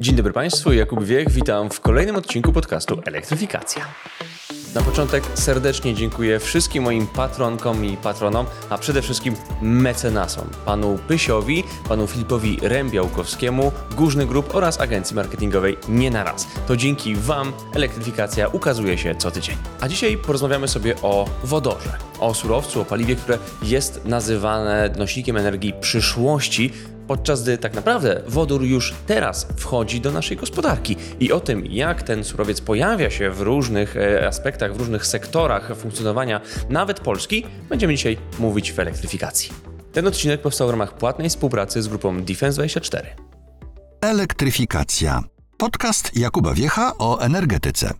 Dzień dobry Państwu, Jakub Wiech, witam w kolejnym odcinku podcastu Elektryfikacja. Na początek serdecznie dziękuję wszystkim moim patronkom i patronom, a przede wszystkim mecenasom, panu Pysiowi, panu Filipowi Rębiałkowskiemu, Górzny Grup oraz agencji marketingowej Nie na raz. To dzięki Wam elektryfikacja ukazuje się co tydzień. A dzisiaj porozmawiamy sobie o wodorze, o surowcu, o paliwie, które jest nazywane nośnikiem energii przyszłości, podczas gdy tak naprawdę wodór już teraz wchodzi do naszej gospodarki. I o tym, jak ten surowiec pojawia się w różnych e, aspektach, w różnych sektorach funkcjonowania, nawet Polski, będziemy dzisiaj mówić w elektryfikacji. Ten odcinek powstał w ramach płatnej współpracy z grupą Defense24. Elektryfikacja. Podcast Jakuba Wiecha o energetyce.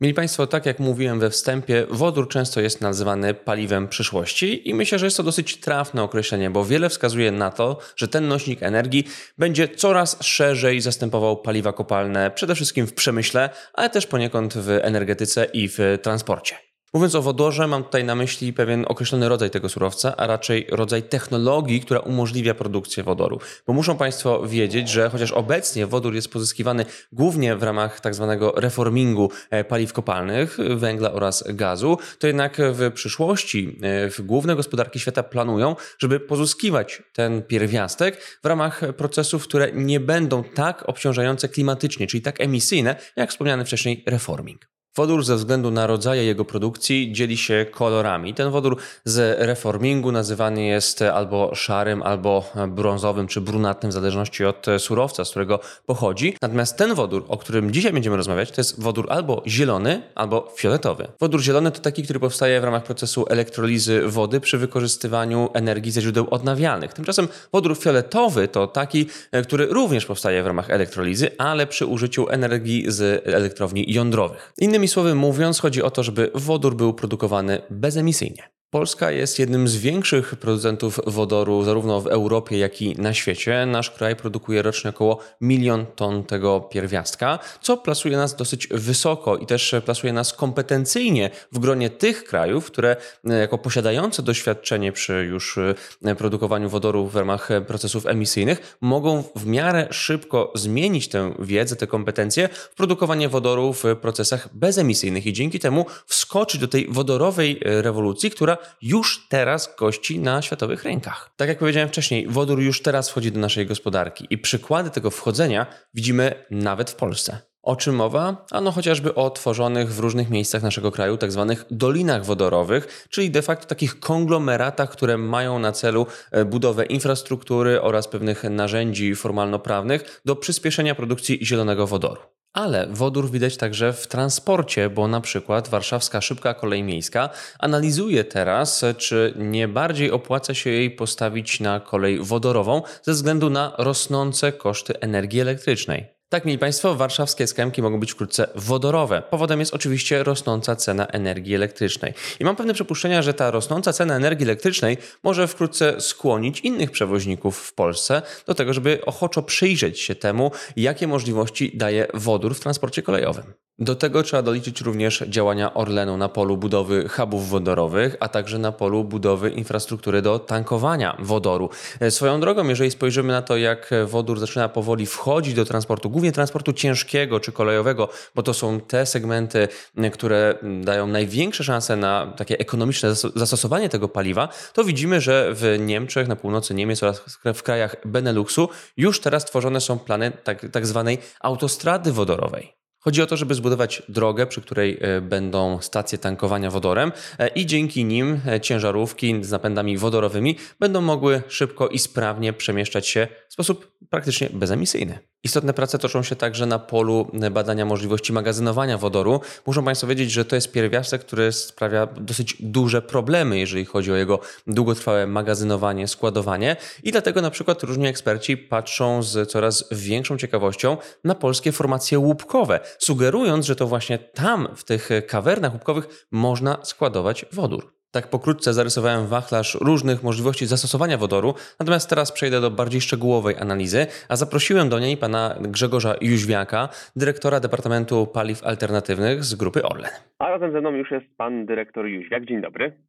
Mieli Państwo, tak jak mówiłem we wstępie, wodór często jest nazywany paliwem przyszłości i myślę, że jest to dosyć trafne określenie, bo wiele wskazuje na to, że ten nośnik energii będzie coraz szerzej zastępował paliwa kopalne, przede wszystkim w przemyśle, ale też poniekąd w energetyce i w transporcie. Mówiąc o wodorze, mam tutaj na myśli pewien określony rodzaj tego surowca, a raczej rodzaj technologii, która umożliwia produkcję wodoru. Bo muszą Państwo wiedzieć, że chociaż obecnie wodór jest pozyskiwany głównie w ramach tak zwanego reformingu e, paliw kopalnych, węgla oraz gazu, to jednak w przyszłości e, w główne gospodarki świata planują, żeby pozyskiwać ten pierwiastek w ramach procesów, które nie będą tak obciążające klimatycznie, czyli tak emisyjne, jak wspomniany wcześniej reforming. Wodór ze względu na rodzaje jego produkcji dzieli się kolorami. Ten wodór z reformingu nazywany jest albo szarym, albo brązowym czy brunatnym, w zależności od surowca, z którego pochodzi. Natomiast ten wodór, o którym dzisiaj będziemy rozmawiać, to jest wodór albo zielony, albo fioletowy. Wodór zielony to taki, który powstaje w ramach procesu elektrolizy wody przy wykorzystywaniu energii ze źródeł odnawialnych. Tymczasem wodór fioletowy to taki, który również powstaje w ramach elektrolizy, ale przy użyciu energii z elektrowni jądrowych. Innymi słowy mówiąc, chodzi o to, żeby wodór był produkowany bezemisyjnie. Polska jest jednym z większych producentów wodoru zarówno w Europie, jak i na świecie. Nasz kraj produkuje rocznie około milion ton tego pierwiastka, co plasuje nas dosyć wysoko i też plasuje nas kompetencyjnie w gronie tych krajów, które e, jako posiadające doświadczenie przy już e, produkowaniu wodoru w ramach procesów emisyjnych mogą w miarę szybko zmienić tę wiedzę, te kompetencje w produkowanie wodoru w procesach bezemisyjnych i dzięki temu wskoczyć do tej wodorowej e, rewolucji, która już teraz gości na światowych rynkach. Tak jak powiedziałem wcześniej, wodór już teraz wchodzi do naszej gospodarki i przykłady tego wchodzenia widzimy nawet w Polsce. O czym mowa? Ano chociażby o tworzonych w różnych miejscach naszego kraju tak zwanych dolinach wodorowych, czyli de facto takich konglomeratach, które mają na celu e, budowę infrastruktury oraz pewnych narzędzi formalno-prawnych do przyspieszenia produkcji zielonego wodoru. Ale wodór widać także w transporcie, bo na przykład warszawska szybka kolej miejska analizuje teraz, czy nie bardziej opłaca się jej postawić na kolej wodorową ze względu na rosnące koszty energii elektrycznej. Tak, mieli Państwo, warszawskie skmki mogą być wkrótce wodorowe. Powodem jest oczywiście rosnąca cena energii elektrycznej. I mam pewne przypuszczenia, że ta rosnąca cena energii elektrycznej może wkrótce skłonić innych przewoźników w Polsce do tego, żeby ochoczo przyjrzeć się temu, jakie możliwości daje wodór w transporcie kolejowym. Do tego trzeba doliczyć również działania Orlenu na polu budowy hubów wodorowych, a także na polu budowy infrastruktury do tankowania wodoru. E, swoją drogą, jeżeli spojrzymy na to, jak wodór zaczyna powoli wchodzić do transportu, głównie transportu ciężkiego czy kolejowego, bo to są te segmenty, które dają największe szanse na takie ekonomiczne zastosowanie tego paliwa, to widzimy, że w Niemczech, na północy Niemiec oraz w krajach Beneluxu już teraz tworzone są plany tak, tak zwanej autostrady wodorowej. Chodzi o to, żeby zbudować drogę, przy której e, będą stacje tankowania wodorem e, i dzięki nim e, ciężarówki z napędami wodorowymi będą mogły szybko i sprawnie przemieszczać się w sposób praktycznie bezemisyjny. Istotne prace toczą się także na polu badania możliwości magazynowania wodoru. Muszą Państwo wiedzieć, że to jest pierwiastek, który sprawia dosyć duże problemy, jeżeli chodzi o jego długotrwałe magazynowanie, składowanie i dlatego na przykład różni eksperci patrzą z coraz większą ciekawością na polskie formacje łupkowe, sugerując, że to właśnie tam, w tych kawernach łupkowych można składować wodór. Tak pokrótce zarysowałem wachlarz różnych możliwości zastosowania wodoru, natomiast teraz przejdę do bardziej szczegółowej analizy, a zaprosiłem do niej pana Grzegorza Jóźwiaka, dyrektora Departamentu Paliw Alternatywnych z grupy Orlen. A razem ze mną już jest pan dyrektor Jóźwiak. Dzień dobry.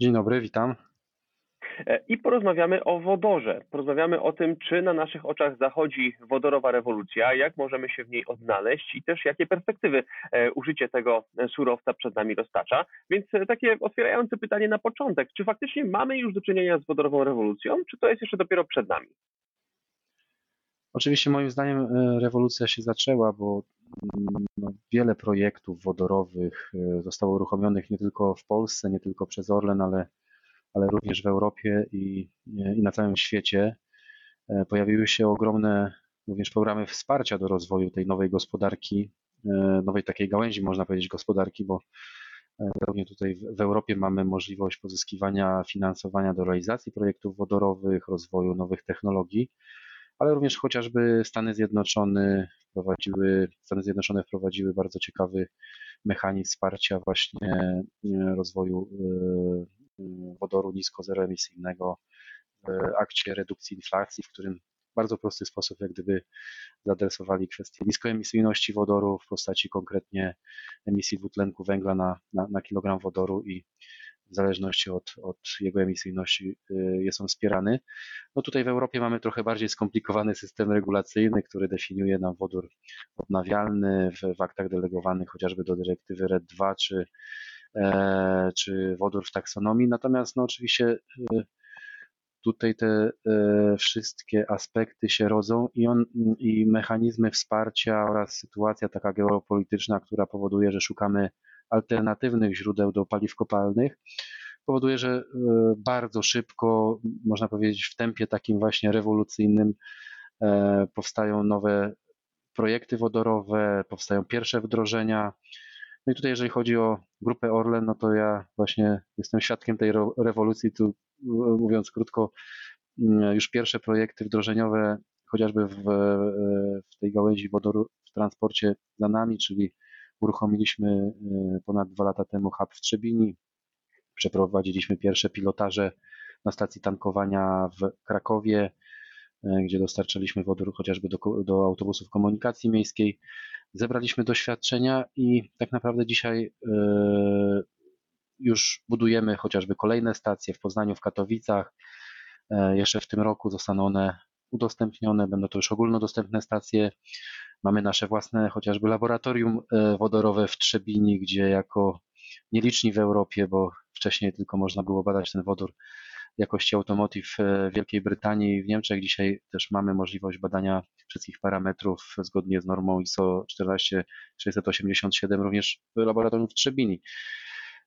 Dzień dobry, witam. I porozmawiamy o wodorze. Porozmawiamy o tym, czy na naszych oczach zachodzi wodorowa rewolucja, jak możemy się w niej odnaleźć i też jakie perspektywy użycie tego surowca przed nami roztacza. Więc takie otwierające pytanie na początek. Czy faktycznie mamy już do czynienia z wodorową rewolucją, czy to jest jeszcze dopiero przed nami? Oczywiście moim zdaniem e, rewolucja się zaczęła, bo mm, no, wiele projektów wodorowych e, zostało uruchomionych nie tylko w Polsce, nie tylko przez Orlen, ale, ale również w Europie i, i na całym świecie. E, pojawiły się ogromne również programy wsparcia do rozwoju tej nowej gospodarki, nowej takiej gałęzi, można powiedzieć, gospodarki, bo Zarówno tutaj w Europie mamy możliwość pozyskiwania finansowania do realizacji projektów wodorowych, rozwoju nowych technologii, ale również chociażby Stany Zjednoczone wprowadziły, Stany Zjednoczone wprowadziły bardzo ciekawy mechanizm wsparcia właśnie e, rozwoju wodoru nisko-zeroemisyjnego w akcie redukcji inflacji, w którym w bardzo prosty sposób jak gdyby zaadresowali kwestię niskoemisyjności wodoru w postaci konkretnie emisji dwutlenku węgla na, na, na kilogram wodoru i w zależności od, od jego emisyjności y, jest on wspierany. No tutaj w Europie mamy trochę bardziej skomplikowany system regulacyjny, który definiuje nam wodór odnawialny w, w aktach delegowanych chociażby do dyrektywy RED 2 czy, czy wodór w taksonomii. Natomiast no oczywiście y, tutaj te e, wszystkie aspekty się rodzą i, on, i mechanizmy wsparcia oraz sytuacja taka geopolityczna, która powoduje, że szukamy alternatywnych źródeł do paliw kopalnych, powoduje, że e, bardzo szybko, można powiedzieć w tempie takim właśnie rewolucyjnym, e, powstają nowe projekty wodorowe, powstają pierwsze wdrożenia. No i tutaj, jeżeli chodzi o grupę Orlen, no to ja właśnie jestem świadkiem tej rewolucji. Tu, mówiąc krótko, mm, już pierwsze projekty wdrożeniowe, chociażby w, w tej gałęzi wodoru w transporcie za nami, czyli Uruchomiliśmy y, ponad dwa lata temu hub w Trzebini. Przeprowadziliśmy pierwsze pilotaże na stacji tankowania w Krakowie, gdzie dostarczaliśmy wodór chociażby do, do autobusów komunikacji miejskiej. Zebraliśmy doświadczenia i tak naprawdę dzisiaj y, już budujemy chociażby kolejne stacje w Poznaniu, w Katowicach. Jeszcze w tym roku zostaną one udostępnione, będą to już ogólnodostępne stacje. Mamy nasze własne chociażby laboratorium e, wodorowe w Trzebini, gdzie jako nieliczni w Europie, bo wcześniej tylko można było badać ten wodór jakości automotive w Wielkiej Brytanii i w Niemczech. Dzisiaj też mamy możliwość badania wszystkich parametrów zgodnie z normą ISO 14687 również w laboratorium w Trzebini.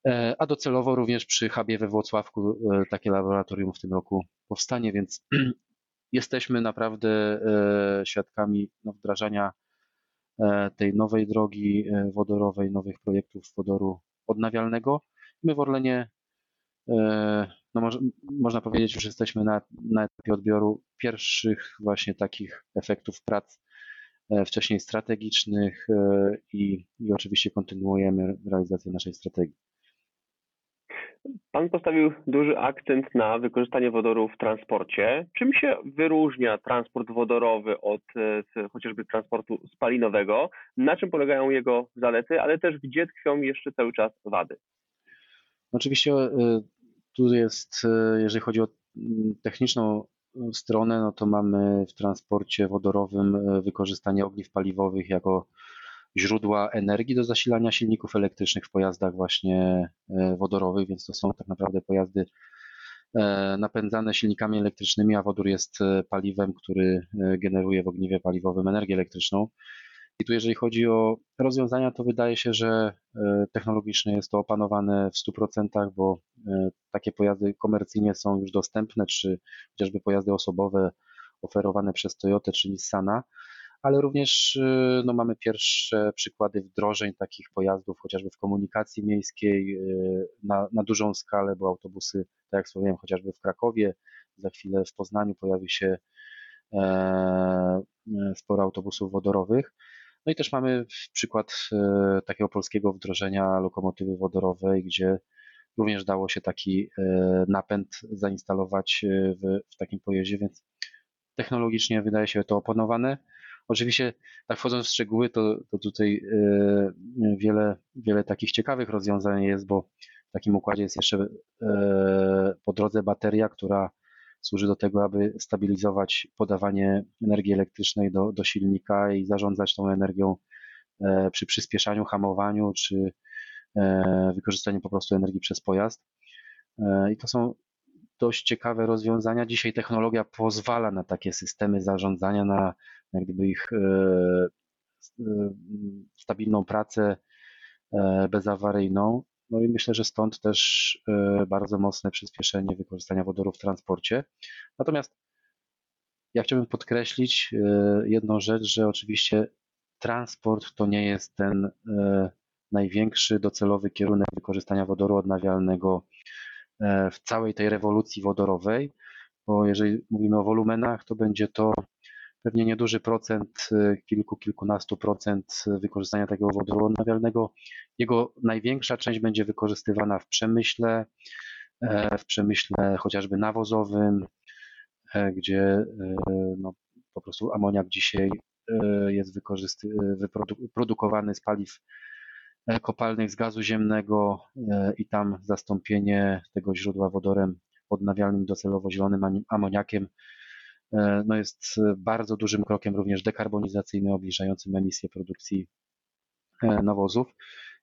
E, a docelowo również przy hubie we Włocławku e, takie laboratorium w tym roku powstanie, więc jesteśmy naprawdę świadkami no, wdrażania E, tej nowej drogi e, wodorowej, nowych projektów wodoru odnawialnego. My w Orlenie, e, no może, można powiedzieć, że jesteśmy na, na etapie odbioru pierwszych właśnie takich efektów prac wcześniej strategicznych i, i oczywiście kontynuujemy realizację naszej strategii. Pan postawił duży akcent na wykorzystanie wodoru w transporcie. Czym się wyróżnia transport wodorowy od e, chociażby transportu spalinowego? Na czym polegają jego zalety, ale też gdzie tkwią jeszcze cały czas wady? Oczywiście e, tu jest, e, jeżeli chodzi o mm, techniczną stronę, no to mamy w transporcie wodorowym wykorzystanie ogniw paliwowych jako źródła energii do zasilania silników elektrycznych w pojazdach właśnie e, wodorowych, więc to są tak naprawdę pojazdy e, napędzane silnikami elektrycznymi, a wodór jest e, paliwem, który generuje w ogniwie paliwowym energię elektryczną. I tu jeżeli chodzi o rozwiązania, to wydaje się, że technologicznie jest to opanowane w 100%, bo takie pojazdy komercyjnie są już dostępne, czy chociażby pojazdy osobowe oferowane przez Toyota czy Nissana ale również y, no, mamy pierwsze przykłady wdrożeń takich pojazdów, chociażby w komunikacji miejskiej na, na dużą skalę, bo autobusy, tak jak wspomniałem, chociażby w Krakowie, za chwilę w Poznaniu pojawi się e, e, sporo autobusów wodorowych. No i też mamy przykład e, takiego polskiego wdrożenia lokomotywy wodorowej, gdzie również dało się taki napęd zainstalować w, w takim pojeździe, więc technologicznie wydaje się to opanowane. Oczywiście, tak wchodząc w szczegóły, to, to tutaj e, wiele, wiele takich ciekawych rozwiązań jest, bo W takim układzie jest jeszcze po drodze bateria, która służy do tego, aby stabilizować podawanie energii elektrycznej do, do silnika i zarządzać tą energią przy przyspieszaniu, hamowaniu czy wykorzystaniu po prostu energii przez pojazd. I to są dość ciekawe rozwiązania. Dzisiaj technologia pozwala na takie systemy zarządzania, na jak gdyby ich e, e, stabilną pracę e, bezawaryjną. No i myślę, że stąd też bardzo mocne przyspieszenie wykorzystania wodoru w transporcie. Natomiast ja chciałbym podkreślić jedną rzecz, że oczywiście transport to nie jest ten największy docelowy kierunek wykorzystania wodoru odnawialnego w całej tej rewolucji wodorowej, bo jeżeli mówimy o wolumenach, to będzie to pewnie nieduży procent, kilku, kilkunastu procent wykorzystania tego wodoru odnawialnego. Jego największa część będzie wykorzystywana w przemyśle, e, w przemyśle chociażby nawozowym, e, gdzie e, no, po prostu amoniak dzisiaj jest wyprodukowany z paliw kopalnych z gazu ziemnego i tam zastąpienie tego źródła wodorem odnawialnym docelowo zielonym amoniakiem no jest bardzo dużym krokiem również dekarbonizacyjnym, obniżającym emisję produkcji nawozów.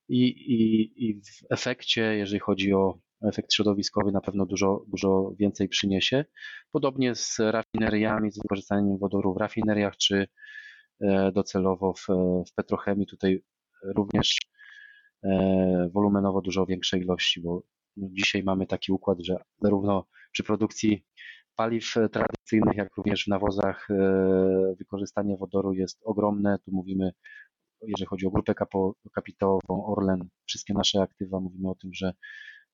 I, i, I w efekcie, jeżeli chodzi o efekt środowiskowy, na pewno dużo, dużo więcej przyniesie. Podobnie z rafineriami, z wykorzystaniem wodoru w rafineriach, czy docelowo w, w petrochemii. Tutaj również E, wolumenowo dużo większe ilości, bo no, dzisiaj mamy taki układ, że zarówno przy produkcji paliw tradycyjnych, jak również w nawozach e, wykorzystanie wodoru jest ogromne. Tu mówimy, jeżeli chodzi o grupę kapitałową Orlen, wszystkie nasze aktywa, mówimy o tym, że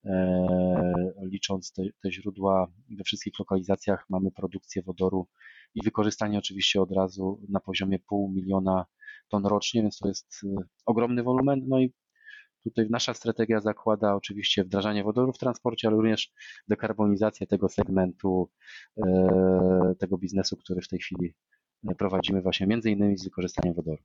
e, licząc te, te źródła we wszystkich lokalizacjach mamy produkcję wodoru i wykorzystanie oczywiście od razu na poziomie pół miliona ton rocznie, więc to jest ogromny wolumen. No i Tutaj nasza strategia zakłada oczywiście wdrażanie wodoru w transporcie, ale również dekarbonizację tego segmentu, e, tego biznesu, który w tej chwili prowadzimy właśnie między innymi z wykorzystaniem wodoru.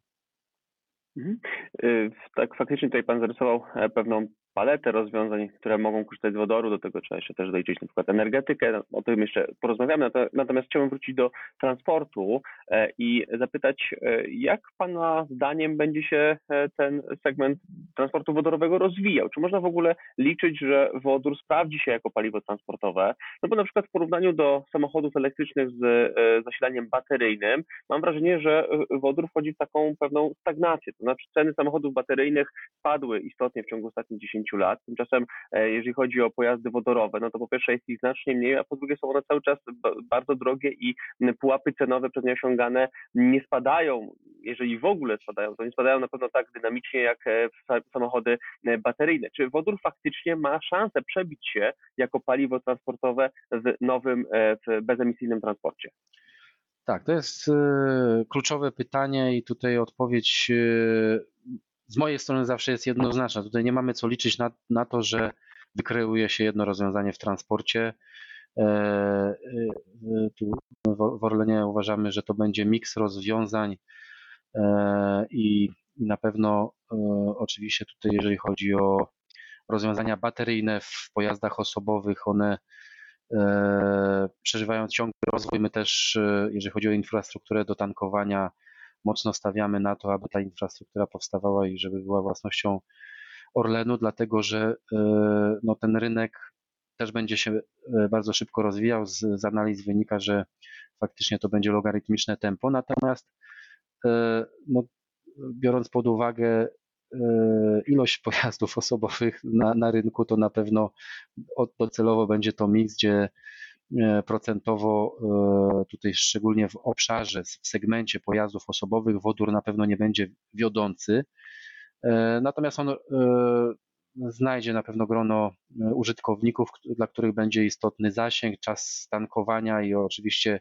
Mhm. E, tak, faktycznie tutaj Pan zarysował e, pewną paletę rozwiązań, które mogą korzystać z wodoru, do tego trzeba jeszcze też doliczyć na przykład energetykę, o tym jeszcze porozmawiamy, natomiast chciałbym wrócić do transportu e, i zapytać, e, jak Pana zdaniem będzie się e, ten segment transportu wodorowego rozwijał? Czy można w ogóle liczyć, że wodór sprawdzi się jako paliwo transportowe? No bo na przykład w porównaniu do samochodów elektrycznych z zasilaniem bateryjnym, mam wrażenie, że wodór wchodzi w taką pewną stagnację, to znaczy ceny samochodów bateryjnych spadły istotnie w ciągu ostatnich 10 lat. Tymczasem, e, jeżeli chodzi o pojazdy wodorowe, no to po pierwsze jest ich znacznie mniej, a po drugie są one cały czas bardzo drogie i pułapy cenowe przez nie osiągane nie spadają. Jeżeli w ogóle spadają, to nie spadają na pewno tak dynamicznie jak e, samochody e, bateryjne. Czy wodór faktycznie ma szansę przebić się jako paliwo transportowe w nowym, w bezemisyjnym transporcie? Tak, to jest kluczowe pytanie i tutaj odpowiedź z mojej strony zawsze jest jednoznaczna. Tutaj nie mamy co liczyć na, na to, że wykreuje się jedno rozwiązanie w transporcie. E, e, tu w Orlenie uważamy, że to będzie miks rozwiązań e, i, na pewno oczywiście tutaj, jeżeli chodzi o rozwiązania bateryjne w pojazdach osobowych, one przeżywają ciągły rozwój. My też, jeżeli chodzi o infrastrukturę do tankowania, mocno stawiamy na to, aby ta infrastruktura powstawała i żeby była własnością Orlenu, dlatego że e, no, ten rynek też będzie się e, bardzo szybko rozwijał. Z, z analiz wynika, że faktycznie to będzie logarytmiczne tempo, natomiast e, no, biorąc pod uwagę ilość pojazdów osobowych na, na rynku, to na pewno docelowo będzie to miks, gdzie procentowo e, tutaj szczególnie w obszarze, w segmencie pojazdów osobowych wodór na pewno nie będzie wiodący. E, natomiast on znajdzie na pewno grono użytkowników, dla których będzie istotny zasięg, czas tankowania i oczywiście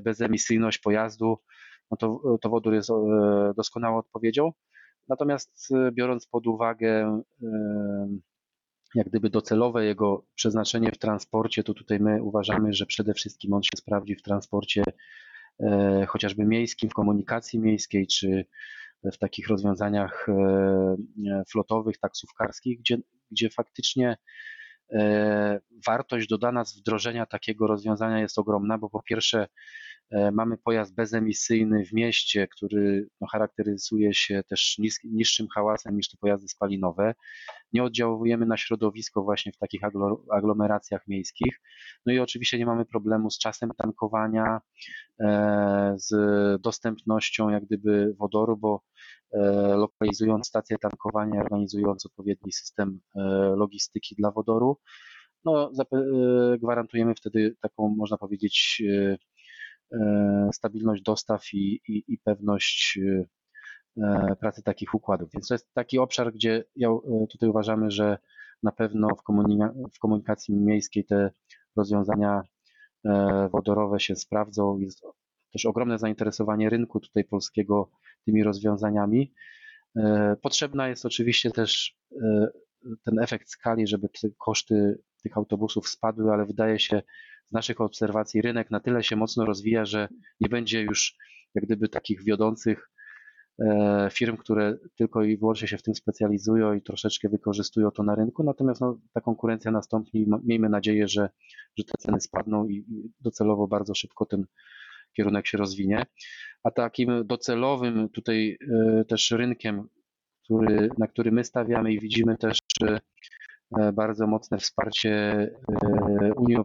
bezemisyjność pojazdu. No to, to wodór jest doskonałą odpowiedzią. Natomiast biorąc pod uwagę jak gdyby docelowe jego przeznaczenie w transporcie, to tutaj my uważamy, że przede wszystkim on się sprawdzi w transporcie e, chociażby miejskim, w komunikacji miejskiej, czy w takich rozwiązaniach e, flotowych, taksówkarskich, gdzie, gdzie faktycznie wartość dodana z wdrożenia takiego rozwiązania jest ogromna, bo po pierwsze E, mamy pojazd bezemisyjny w mieście, który no, charakteryzuje się też niższym hałasem niż te pojazdy spalinowe. Nie oddziałujemy na środowisko właśnie w takich aglomeracjach miejskich. No i oczywiście nie mamy problemu z czasem tankowania, e, z dostępnością jak gdyby wodoru, bo e, lokalizując stację tankowania, organizując odpowiedni system logistyki dla wodoru, no, gwarantujemy wtedy taką, można powiedzieć, E, stabilność dostaw i, i, i pewność e, pracy takich układów. Więc to jest taki obszar, gdzie ja, e, tutaj uważamy, że na pewno w, komunika w komunikacji miejskiej te rozwiązania wodorowe się sprawdzą. Jest też ogromne zainteresowanie rynku tutaj polskiego tymi rozwiązaniami. Potrzebna jest oczywiście też ten efekt skali, żeby te koszty tych autobusów spadły, ale wydaje się, z naszych obserwacji rynek na tyle się mocno rozwija, że nie będzie już jak gdyby takich wiodących e, firm, które tylko i wyłącznie się w tym specjalizują i troszeczkę wykorzystują to na rynku. Natomiast no, ta konkurencja nastąpi i miejmy nadzieję, że, że te ceny spadną i docelowo bardzo szybko ten kierunek się rozwinie. A takim docelowym tutaj e, też rynkiem, który, na który my stawiamy i widzimy też E, bardzo mocne wsparcie e, Unii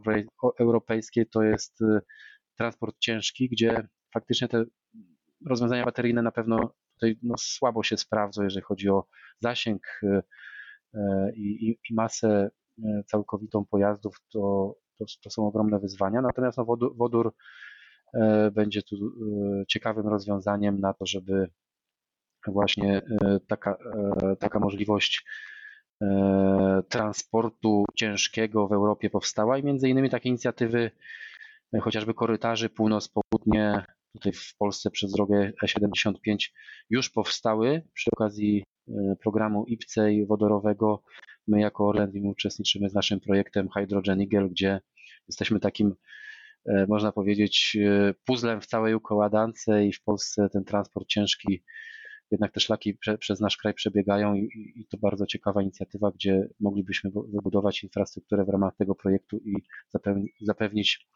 Europejskiej to jest e, transport ciężki, gdzie faktycznie te rozwiązania bateryjne na pewno tutaj no, słabo się sprawdzą, jeżeli chodzi o zasięg i, i, i masę całkowitą pojazdów, to, to, to, są ogromne wyzwania. Natomiast no, wodór, wodór będzie tu ciekawym rozwiązaniem na to, żeby właśnie taka, taka możliwość E, transportu ciężkiego w Europie powstała i między innymi takie inicjatywy e, chociażby korytarzy północ-południe tutaj w Polsce przez drogę E75 już powstały przy okazji e, programu IPCEI wodorowego. My jako Orlen uczestniczymy z naszym projektem Hydrogen Eagle, gdzie jesteśmy takim można powiedzieć puzzlem w całej układance i w Polsce ten transport ciężki jednak te szlaki prze, przez nasz kraj przebiegają i, i, to bardzo ciekawa inicjatywa, gdzie moglibyśmy wybudować infrastrukturę w ramach tego projektu i zapewni, zapewnić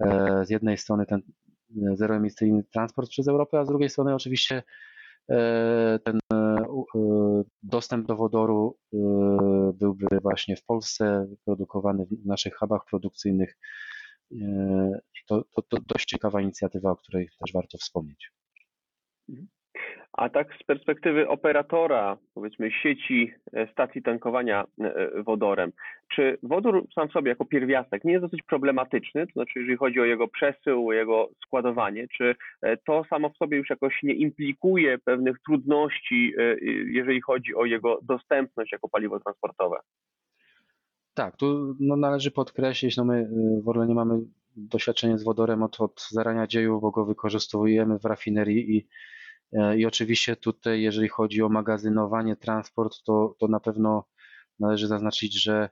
e, z jednej strony ten e, zeroemisyjny transport przez Europę, a z drugiej strony oczywiście e, ten e, dostęp do wodoru e, byłby właśnie w Polsce produkowany w naszych hubach produkcyjnych. E, to, to, to dość ciekawa inicjatywa, o której też warto wspomnieć. A tak z perspektywy operatora, powiedzmy, sieci e, stacji tankowania e, wodorem, czy wodór sam w sobie jako pierwiastek nie jest dosyć problematyczny? To znaczy, jeżeli chodzi o jego przesył, jego składowanie, czy to samo w sobie już jakoś nie implikuje pewnych trudności, jeżeli chodzi o jego dostępność jako paliwo transportowe? Tak, tu no, należy podkreślić, no my w Orlenie mamy doświadczenie z wodorem od, od zarania dziejów, bo go wykorzystujemy w rafinerii i E, I oczywiście tutaj, jeżeli chodzi o magazynowanie, transport, to, to na pewno należy zaznaczyć, że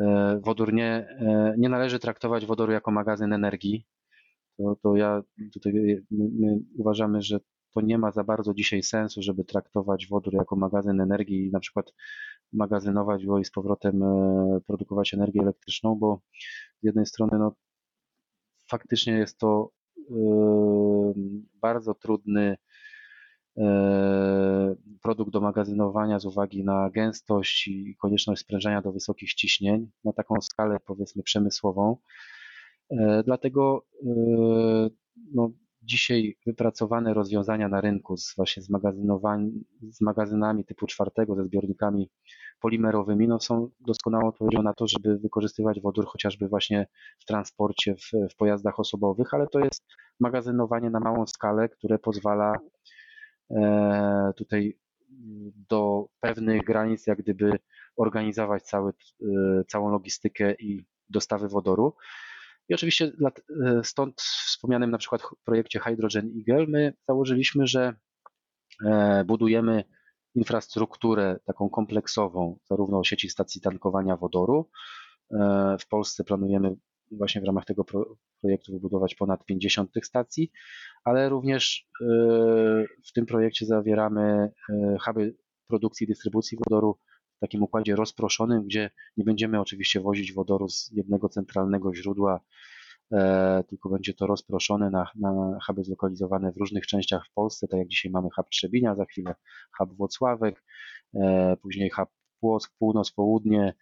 e, wodór nie, e, nie należy traktować wodoru jako magazyn energii. To, to ja tutaj my, my uważamy, że to nie ma za bardzo dzisiaj sensu, żeby traktować wodór jako magazyn energii i na przykład magazynować go i z powrotem produkować energię elektryczną, bo z jednej strony no, faktycznie jest to bardzo trudny E, produkt do magazynowania z uwagi na gęstość i konieczność sprężania do wysokich ciśnień na taką skalę powiedzmy przemysłową. E, dlatego e, no, dzisiaj wypracowane rozwiązania na rynku z właśnie z, z magazynami typu czwartego, ze zbiornikami polimerowymi, no, są doskonałą odpowiedzią na to, żeby wykorzystywać wodór chociażby właśnie w transporcie, w, w pojazdach osobowych, ale to jest magazynowanie na małą skalę, które pozwala E, tutaj do pewnych granic jak gdyby organizować cały, e, całą logistykę i dostawy wodoru. I oczywiście e, stąd w wspomnianym na przykład projekcie Hydrogen Eagle my założyliśmy, że budujemy infrastrukturę taką kompleksową, zarówno sieci stacji tankowania wodoru. W Polsce planujemy właśnie w ramach tego projektu wybudować ponad 50 tych stacji, ale również e, w tym projekcie zawieramy e, huby produkcji i dystrybucji wodoru takim układzie rozproszonym, gdzie nie będziemy oczywiście wozić wodoru z jednego centralnego źródła, e, tylko będzie to rozproszone na, na huby zlokalizowane w różnych częściach w Polsce, tak jak dzisiaj mamy hub Trzebinia, za chwilę hub Włocławek, e, później hub Płock, północ, południe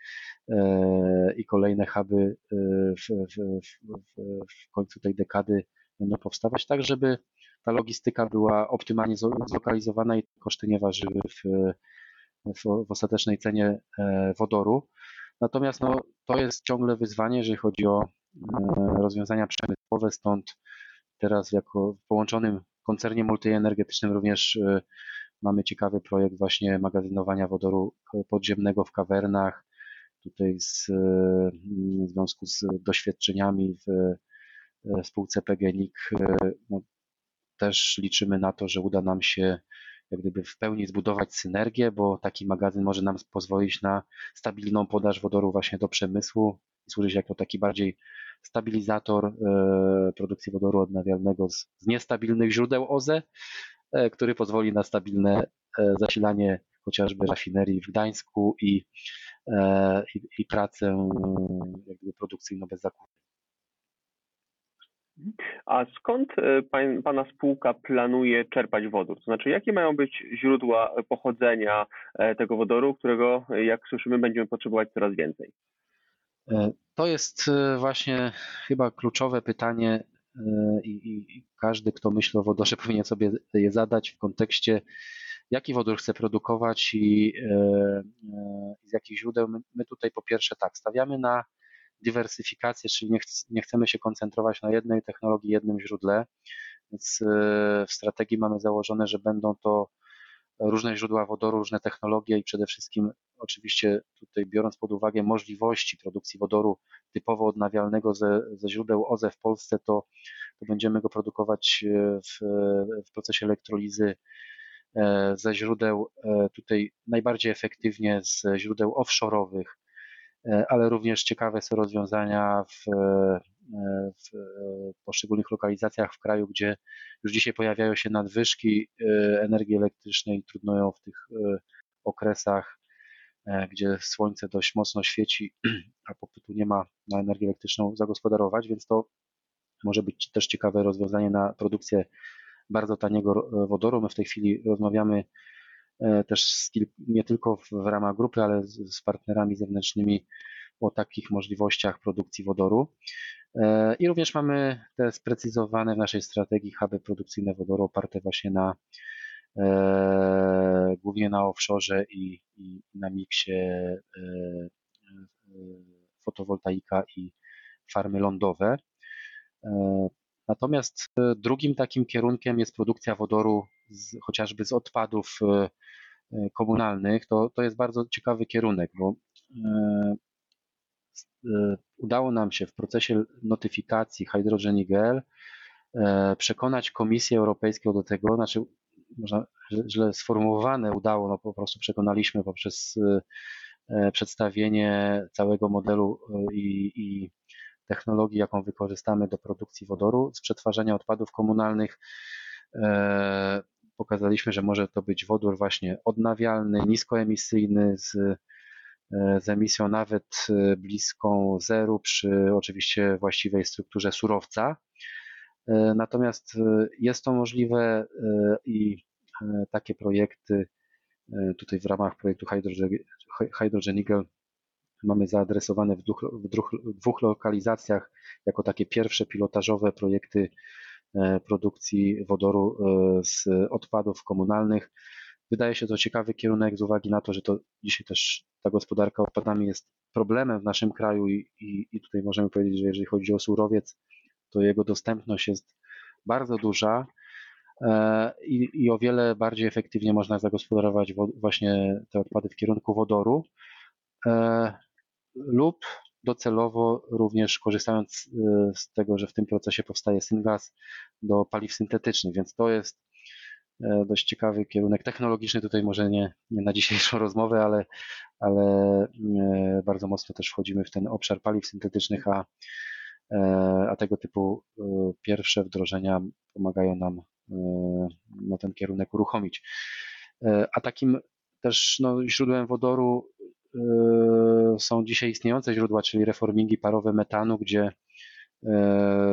i kolejne huby w, w, w, w końcu tej dekady będą powstawać, tak żeby ta logistyka była optymalnie zlokalizowana i koszty nie ważyły w, w, w ostatecznej cenie e, wodoru. Natomiast no, to jest ciągle wyzwanie, jeżeli chodzi o e, rozwiązania przemysłowe, stąd teraz jako w połączonym koncernie multienergetycznym również e, mamy ciekawy projekt właśnie magazynowania wodoru podziemnego w kawernach. Tutaj z, w związku z doświadczeniami w spółce PGNiG no, też liczymy na to, że uda nam się jak gdyby w pełni zbudować synergię, bo taki magazyn może nam pozwolić na stabilną podaż wodoru właśnie do przemysłu i służyć jako taki bardziej stabilizator e, produkcji wodoru odnawialnego z, niestabilnych źródeł OZE, e, który pozwoli na stabilne e, zasilanie chociażby rafinerii w Gdańsku i, i, i pracę produkcyjną bez zakupu. A skąd e, pan, Pana spółka planuje czerpać wodór? To znaczy, jakie mają być źródła pochodzenia e, tego wodoru, którego, jak słyszymy, będziemy potrzebować coraz więcej? E, to jest właśnie chyba kluczowe pytanie i, i, każdy, kto myśli o wodorze, powinien sobie je zadać w kontekście, jaki wodór chce produkować i, z jakich źródeł. My tutaj po pierwsze tak, stawiamy na dywersyfikację, czyli nie, ch nie chcemy się koncentrować na jednej technologii, jednym źródle, więc e, w strategii mamy założone, że będą to różne źródła wodoru, różne technologie i przede wszystkim oczywiście tutaj biorąc pod uwagę możliwości produkcji wodoru typowo odnawialnego ze, ze źródeł OZE w Polsce, to, to będziemy go produkować e, w, w procesie elektrolizy e, ze źródeł tutaj najbardziej efektywnie z źródeł offshore'owych, E, ale również ciekawe są rozwiązania w, e, w poszczególnych lokalizacjach w kraju, gdzie już dzisiaj pojawiają się nadwyżki e, energii elektrycznej trudno ją w tych okresach, gdzie słońce dość mocno świeci, a popytu nie ma na energię elektryczną zagospodarować, więc to może być też ciekawe rozwiązanie na produkcję bardzo taniego wodoru. My w tej chwili rozmawiamy E, też nie tylko w ramach grupy, ale z partnerami zewnętrznymi o takich możliwościach produkcji wodoru. E, I również mamy te sprecyzowane w naszej strategii huby produkcyjne wodoru oparte właśnie na e, głównie na offshore i, i na miksie fotowoltaika i farmy lądowe. Natomiast drugim takim kierunkiem jest produkcja wodoru z, chociażby z odpadów E, komunalnych, to, to jest bardzo ciekawy kierunek, bo e, e, udało nam się w procesie notyfikacji Hydrogenigel przekonać Komisję Europejską do tego, znaczy można źle sformułowane udało, no po prostu przekonaliśmy poprzez przedstawienie całego modelu i, i technologii, jaką wykorzystamy do produkcji wodoru z przetwarzania odpadów komunalnych pokazaliśmy, że może to być wodór właśnie odnawialny, niskoemisyjny, z, e, z emisją nawet e, bliską zeru przy oczywiście właściwej strukturze surowca. E, natomiast jest to możliwe i takie projekty tutaj w ramach projektu Hydrogen, Eagle mamy zaadresowane w dwóch, w dwóch, lokalizacjach jako takie pierwsze pilotażowe projekty produkcji wodoru e, z odpadów komunalnych. Wydaje się to ciekawy kierunek z uwagi na to, że to dzisiaj też ta gospodarka odpadami jest problemem w naszym kraju i, i, i tutaj możemy powiedzieć, że jeżeli chodzi o surowiec, to jego dostępność jest bardzo duża e, i, i o wiele bardziej efektywnie można zagospodarować właśnie te odpady w kierunku wodoru lub docelowo również korzystając y, z tego, że w tym procesie powstaje syngas do paliw syntetycznych, więc to jest e, dość ciekawy kierunek technologiczny, tutaj może nie, nie na dzisiejszą rozmowę, ale, ale e, bardzo mocno też wchodzimy w ten obszar paliw syntetycznych, a, a tego typu pierwsze wdrożenia pomagają nam no, ten kierunek uruchomić. A takim też no, źródłem wodoru są dzisiaj istniejące źródła, czyli reformingi parowe metanu, gdzie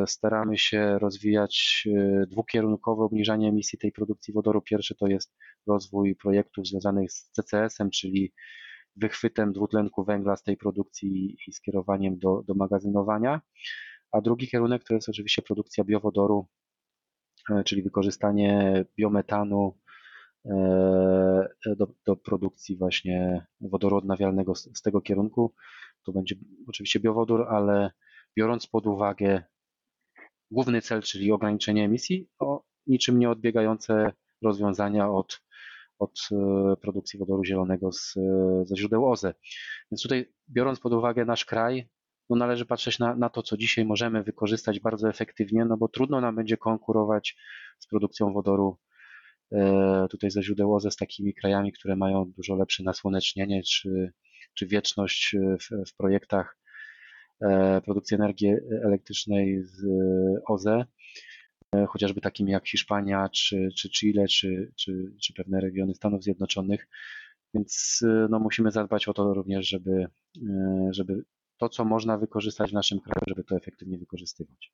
staramy się rozwijać dwukierunkowe obniżanie emisji tej produkcji wodoru. Pierwszy to jest rozwój projektów związanych z CCS-em, czyli wychwytem dwutlenku węgla z tej produkcji i skierowaniem do, do magazynowania. A drugi kierunek to jest oczywiście produkcja biowodoru, czyli wykorzystanie biometanu do, do produkcji właśnie wodoru odnawialnego z, z tego kierunku. To będzie oczywiście biowodór, ale biorąc pod uwagę główny cel, czyli ograniczenie emisji, o niczym nie odbiegające rozwiązania od od e, produkcji wodoru zielonego z, ze źródeł OZE. Więc tutaj, biorąc pod uwagę nasz kraj, no należy patrzeć na, na to, co dzisiaj możemy wykorzystać bardzo efektywnie, no bo trudno nam będzie konkurować z produkcją wodoru e, tutaj ze źródeł OZE z takimi krajami, które mają dużo lepsze nasłonecznienie czy, czy wieczność w, w projektach e, produkcji energii elektrycznej z OZE. E, chociażby takimi jak Hiszpania, czy, czy Chile, czy, czy, czy pewne regiony Stanów Zjednoczonych. Więc e, no, musimy zadbać o to również, żeby, e, żeby to, co można wykorzystać w naszym kraju, żeby to efektywnie wykorzystywać.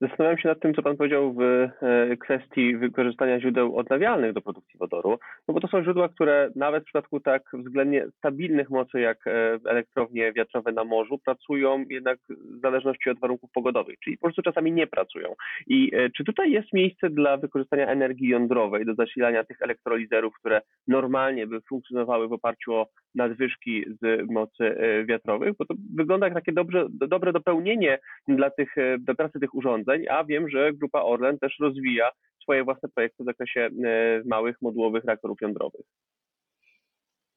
Zastanawiam się nad tym, co Pan powiedział w e, kwestii wykorzystania źródeł odnawialnych do produkcji wodoru, no bo to są źródła, które nawet w przypadku tak względnie stabilnych mocy jak e, elektrownie wiatrowe na morzu pracują jednak w zależności od warunków pogodowych, czyli po prostu czasami nie pracują. I e, czy tutaj jest miejsce dla wykorzystania energii jądrowej do zasilania tych elektrolizerów, które normalnie by funkcjonowały w oparciu o nadwyżki z mocy wiatrowych? Bo to wygląda jak takie dobrze, dobre dopełnienie dla, tych, dla pracy tych urządzeń, urządzeń, a wiem, że grupa Orlen też rozwija swoje własne projekty w zakresie e, małych modułowych reaktorów jądrowych.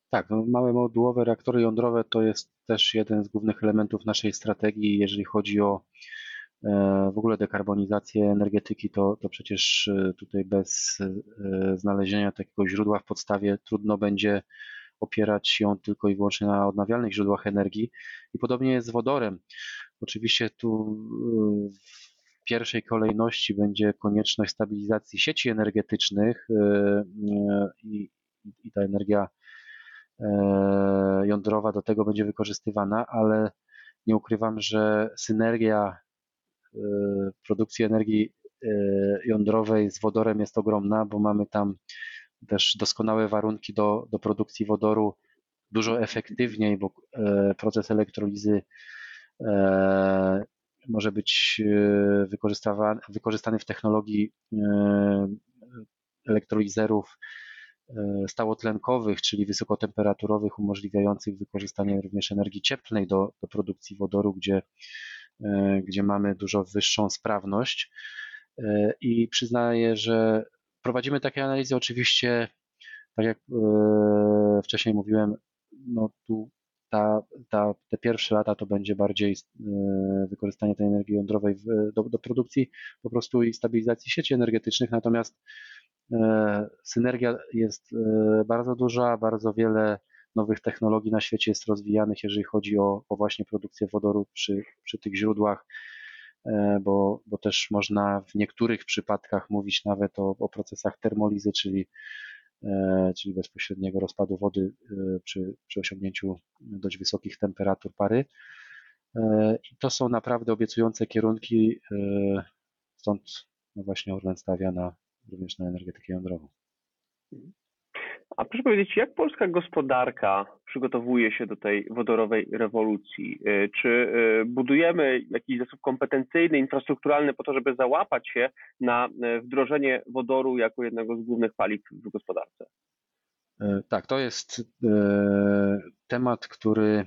Tak, no małe modułowe reaktory jądrowe to jest też jeden z głównych elementów naszej strategii, jeżeli chodzi o e, w ogóle dekarbonizację energetyki, to, to przecież e, tutaj bez znalezienia takiego źródła w podstawie trudno będzie opierać się tylko i wyłącznie na odnawialnych źródłach energii. I podobnie jest z wodorem. Oczywiście tu pierwszej kolejności będzie konieczność stabilizacji sieci energetycznych e, e, i, i ta energia e, jądrowa do tego będzie wykorzystywana, ale nie ukrywam, że synergia produkcji energii jądrowej z wodorem jest ogromna, bo mamy tam też doskonałe warunki do, do produkcji wodoru dużo efektywniej, bo proces elektrolizy może być e, wykorzystany w technologii e, elektrolizerów e, stałotlenkowych, czyli wysokotemperaturowych, umożliwiających wykorzystanie również energii cieplnej do, do produkcji wodoru, gdzie, gdzie mamy dużo wyższą sprawność. I przyznaję, że prowadzimy takie analizy oczywiście, tak jak wcześniej mówiłem, no tu ta, ta, te pierwsze lata to będzie bardziej e, wykorzystanie tej energii jądrowej w, do, do produkcji po prostu i stabilizacji sieci energetycznych, natomiast e, synergia jest e, bardzo duża, bardzo wiele nowych technologii na świecie jest rozwijanych, jeżeli chodzi o, o właśnie produkcję wodoru przy, przy tych źródłach, bo, bo też można w niektórych przypadkach mówić nawet o, o procesach termolizy, czyli czyli bezpośredniego rozpadu wody e, przy, przy osiągnięciu dość wysokich temperatur pary. E, I to są naprawdę obiecujące kierunki, stąd no właśnie Orlen stawia na, również na energetykę jądrową. A proszę powiedzieć, jak polska gospodarka przygotowuje się do tej wodorowej rewolucji? Y, czy y, budujemy jakiś zasób kompetencyjny, infrastrukturalny po to, żeby załapać się na y, wdrożenie wodoru jako jednego z głównych paliw w gospodarce? Tak, to jest temat, który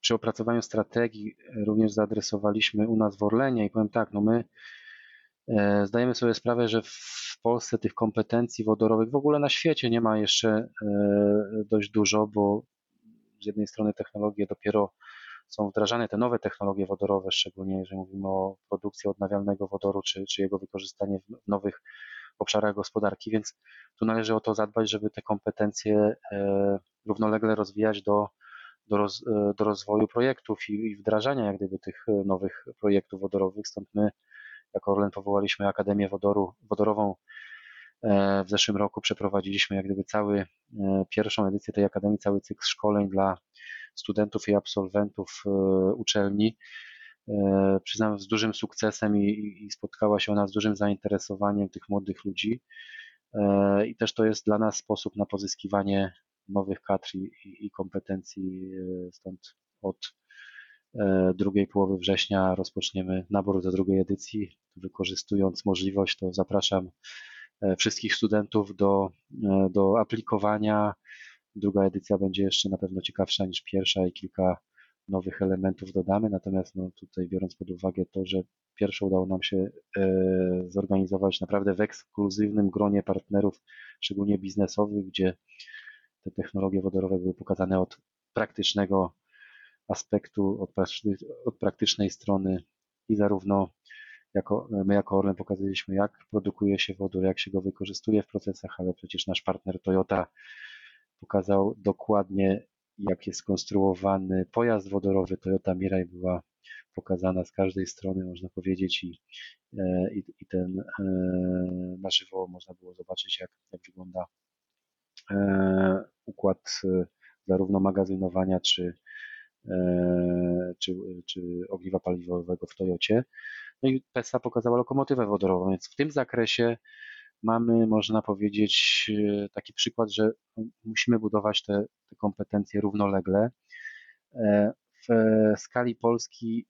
przy opracowaniu strategii również zaadresowaliśmy u nas w Orlenie i powiem tak, no my zdajemy sobie sprawę, że w Polsce tych kompetencji wodorowych w ogóle na świecie nie ma jeszcze e, dość dużo, bo z jednej strony technologie dopiero są wdrażane, te nowe technologie wodorowe, szczególnie jeżeli mówimy o produkcji odnawialnego wodoru, czy, czy jego wykorzystanie w nowych obszarach gospodarki, więc tu należy o to zadbać, żeby te kompetencje e, równolegle rozwijać do, do, roz, e, do rozwoju projektów i, i wdrażania jak gdyby tych nowych projektów wodorowych. Stąd my jako Orlen powołaliśmy Akademię Wodoru, Wodorową W zeszłym roku przeprowadziliśmy jak gdyby cały pierwszą edycję tej Akademii, cały cykl szkoleń dla studentów i absolwentów uczelni. Przyznam z dużym sukcesem i, i spotkała się ona z dużym zainteresowaniem tych młodych ludzi. I też to jest dla nas sposób na pozyskiwanie nowych kadr i, i kompetencji. Stąd od E, drugiej połowy września rozpoczniemy nabór do drugiej edycji. Wykorzystując możliwość, to zapraszam e, wszystkich studentów do, e, do aplikowania. Druga edycja będzie jeszcze na pewno ciekawsza niż pierwsza i kilka nowych elementów dodamy. Natomiast no, tutaj biorąc pod uwagę to, że pierwsze udało nam się zorganizować naprawdę w ekskluzywnym gronie partnerów, szczególnie biznesowych, gdzie te technologie wodorowe były pokazane od praktycznego aspektu, od, od praktycznej strony i zarówno jako, my jako Orlen pokazaliśmy, jak produkuje się wodór, jak się go wykorzystuje w procesach, ale przecież nasz partner Toyota pokazał dokładnie, jak jest skonstruowany pojazd wodorowy. Toyota Mirai była pokazana z każdej strony, można powiedzieć, i, e, i, i ten e, na żywo można było zobaczyć, jak, jak wygląda e, układ zarówno magazynowania, czy, czy, czy ogniwa paliwowego w Toyocie. No i PESA pokazała lokomotywę wodorową, więc w tym zakresie mamy, można powiedzieć, e, taki przykład, że musimy budować te, te kompetencje równolegle. E, w skali Polski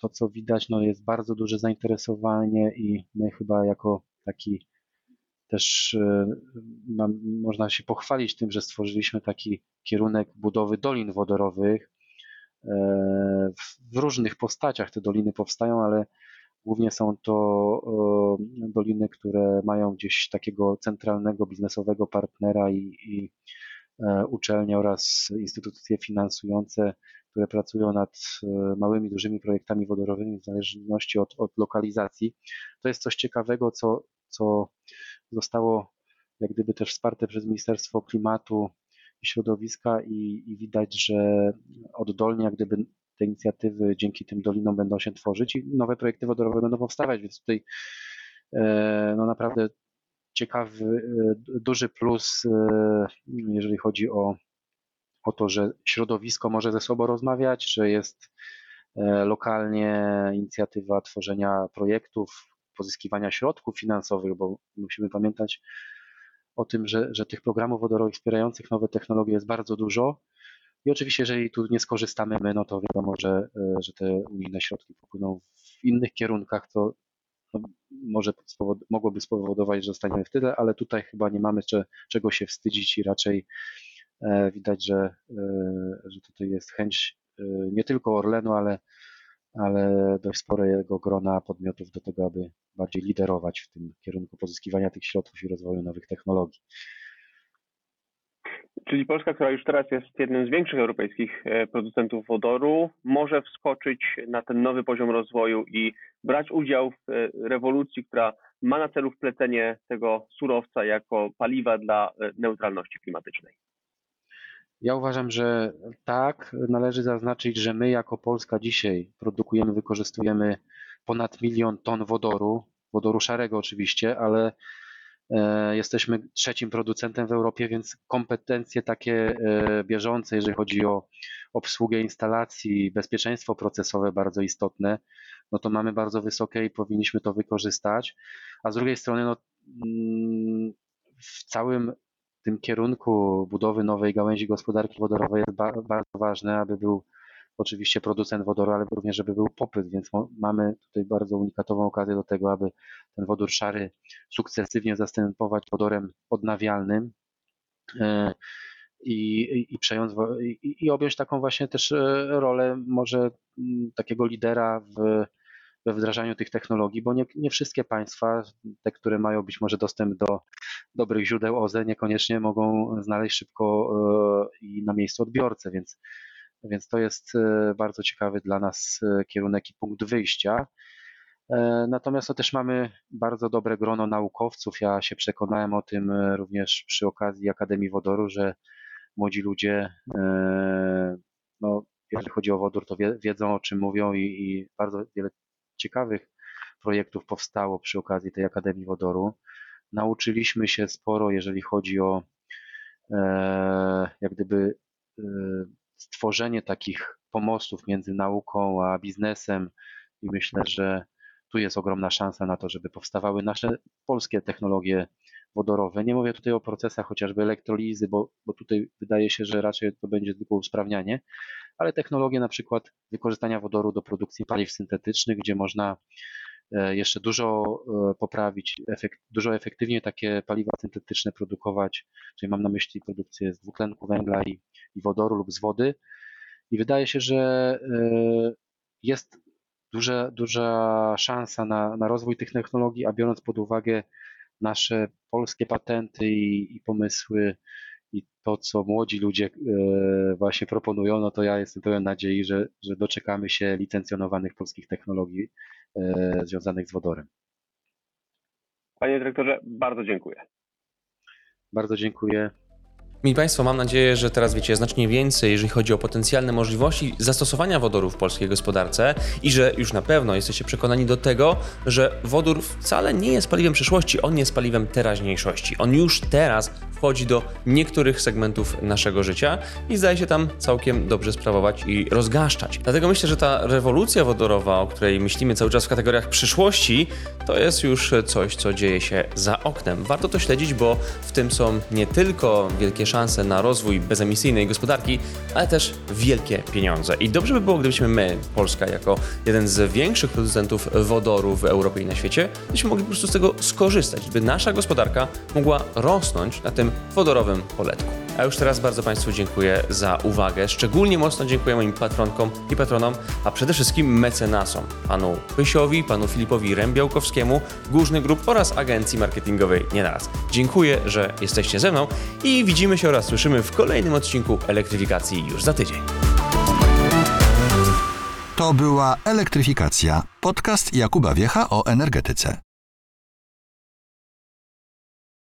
to, co widać, no jest bardzo duże zainteresowanie i my chyba jako taki też można się pochwalić tym, że stworzyliśmy taki kierunek budowy dolin wodorowych, E, w różnych postaciach te doliny powstają, ale głównie są to e, doliny, które mają gdzieś takiego centralnego biznesowego partnera i, i e, uczelnie oraz instytucje finansujące, które pracują nad małymi, dużymi projektami wodorowymi w zależności od, od lokalizacji. To jest coś ciekawego, co, co zostało jak gdyby też wsparte przez Ministerstwo Klimatu środowiska i, i widać, że oddolnie jak gdyby te inicjatywy dzięki tym dolinom będą się tworzyć i nowe projekty wodorowe będą powstawać, więc tutaj e, no naprawdę ciekawy, e, duży plus, e, jeżeli chodzi o, o to, że środowisko może ze sobą rozmawiać, że jest lokalnie inicjatywa tworzenia projektów, pozyskiwania środków finansowych, bo musimy pamiętać, o tym, że, że tych programów wodorowych wspierających nowe technologie jest bardzo dużo. I oczywiście, jeżeli tu nie skorzystamy my, no to wiadomo, że, e, że te unijne środki popłyną w innych kierunkach, co no, może spowod- mogłoby spowodować, że zostaniemy w tyle, ale tutaj chyba nie mamy cze- czego się wstydzić i raczej e, widać, że, e, że tutaj jest chęć nie tylko Orlenu, ale, ale dość sporego grona podmiotów do tego, aby bardziej liderować w tym kierunku pozyskiwania tych środków i rozwoju nowych technologii. Czyli Polska, która już teraz jest jednym z większych europejskich e, producentów wodoru, może wskoczyć na ten nowy poziom rozwoju i brać udział w e, rewolucji, która ma na celu wplecenie tego surowca jako paliwa dla e, neutralności klimatycznej. Ja uważam, że tak. Należy zaznaczyć, że my jako Polska dzisiaj produkujemy, wykorzystujemy ponad milion ton wodoru, wodoru szarego oczywiście, ale e, jesteśmy trzecim producentem w Europie, więc kompetencje takie e, bieżące, jeżeli chodzi o obsługę instalacji, bezpieczeństwo procesowe bardzo istotne, no to mamy bardzo wysokie i powinniśmy to wykorzystać. A z drugiej strony, no, mm, w całym tym kierunku budowy nowej gałęzi gospodarki wodorowej jest bardzo ważne, aby był oczywiście producent wodoru, ale również, żeby był popyt, więc mamy tutaj bardzo unikatową okazję do tego, aby ten wodór szary sukcesywnie zastępować wodorem odnawialnym e, i, i, przejąć, i, i objąć taką właśnie też e, rolę może takiego lidera w, we wdrażaniu tych technologii, bo nie, nie wszystkie państwa, te, które mają być może dostęp do dobrych źródeł OZE, niekoniecznie mogą znaleźć szybko e, i na miejscu odbiorcę, więc więc to jest e, bardzo ciekawy dla nas e, kierunek i punkt wyjścia. Natomiast to też mamy bardzo dobre grono naukowców. Ja się przekonałem o tym również przy okazji Akademii Wodoru, że młodzi ludzie, no, jeżeli chodzi o wodór, to wiedzą o czym mówią i, i bardzo wiele ciekawych projektów powstało przy okazji tej Akademii Wodoru. Nauczyliśmy się sporo, jeżeli chodzi o e, jak gdyby e, stworzenie takich pomostów między nauką a biznesem i myślę, że tu jest ogromna szansa na to, żeby powstawały nasze polskie technologie wodorowe. Nie mówię tutaj o procesach chociażby elektrolizy, bo, bo tutaj wydaje się, że raczej to będzie tylko usprawnianie, ale technologie na przykład wykorzystania wodoru do produkcji paliw syntetycznych, gdzie można e, jeszcze dużo e, poprawić, efekt, dużo efektywniej takie paliwa syntetyczne produkować, czyli mam na myśli produkcję z dwutlenku węgla i, i wodoru lub z wody. I wydaje się, że e, jest duża, duża szansa na, na rozwój tych technologii, a biorąc pod uwagę nasze polskie patenty i, i pomysły i to, co młodzi ludzie e, właśnie proponują, no to ja jestem pełen nadziei, że, że doczekamy się licencjonowanych polskich technologii e, związanych z wodorem. Panie dyrektorze, bardzo dziękuję. Bardzo dziękuję. Mili Państwo, mam nadzieję, że teraz wiecie znacznie więcej, jeżeli chodzi o potencjalne możliwości zastosowania wodoru w polskiej gospodarce i że już na pewno jesteście przekonani do tego, że wodór wcale nie jest paliwem przyszłości, on jest paliwem teraźniejszości. On już teraz wchodzi do niektórych segmentów naszego życia i zdaje się tam całkiem dobrze sprawować i rozgaszczać. Dlatego myślę, że ta rewolucja wodorowa, o której myślimy cały czas w kategoriach przyszłości, to jest już coś, co dzieje się za oknem. Warto to śledzić, bo w tym są nie tylko wielkie szanse na rozwój bezemisyjnej gospodarki, ale też wielkie pieniądze. I dobrze by było, gdybyśmy my, Polska, jako jeden z większych producentów wodoru w Europie i na świecie, byśmy mogli po prostu z tego skorzystać, by nasza gospodarka mogła rosnąć na tym wodorowym poletku. A już teraz bardzo Państwu dziękuję za uwagę. Szczególnie mocno dziękuję moim patronkom i patronom, a przede wszystkim mecenasom, panu Pysiowi, panu Filipowi Rębiałkowskiemu, Górny Grup oraz agencji marketingowej Nienaraz. Dziękuję, że jesteście ze mną i widzimy się oraz słyszymy w kolejnym odcinku elektryfikacji już za tydzień. To była Elektryfikacja, podcast Jakuba Wiecha o energetyce.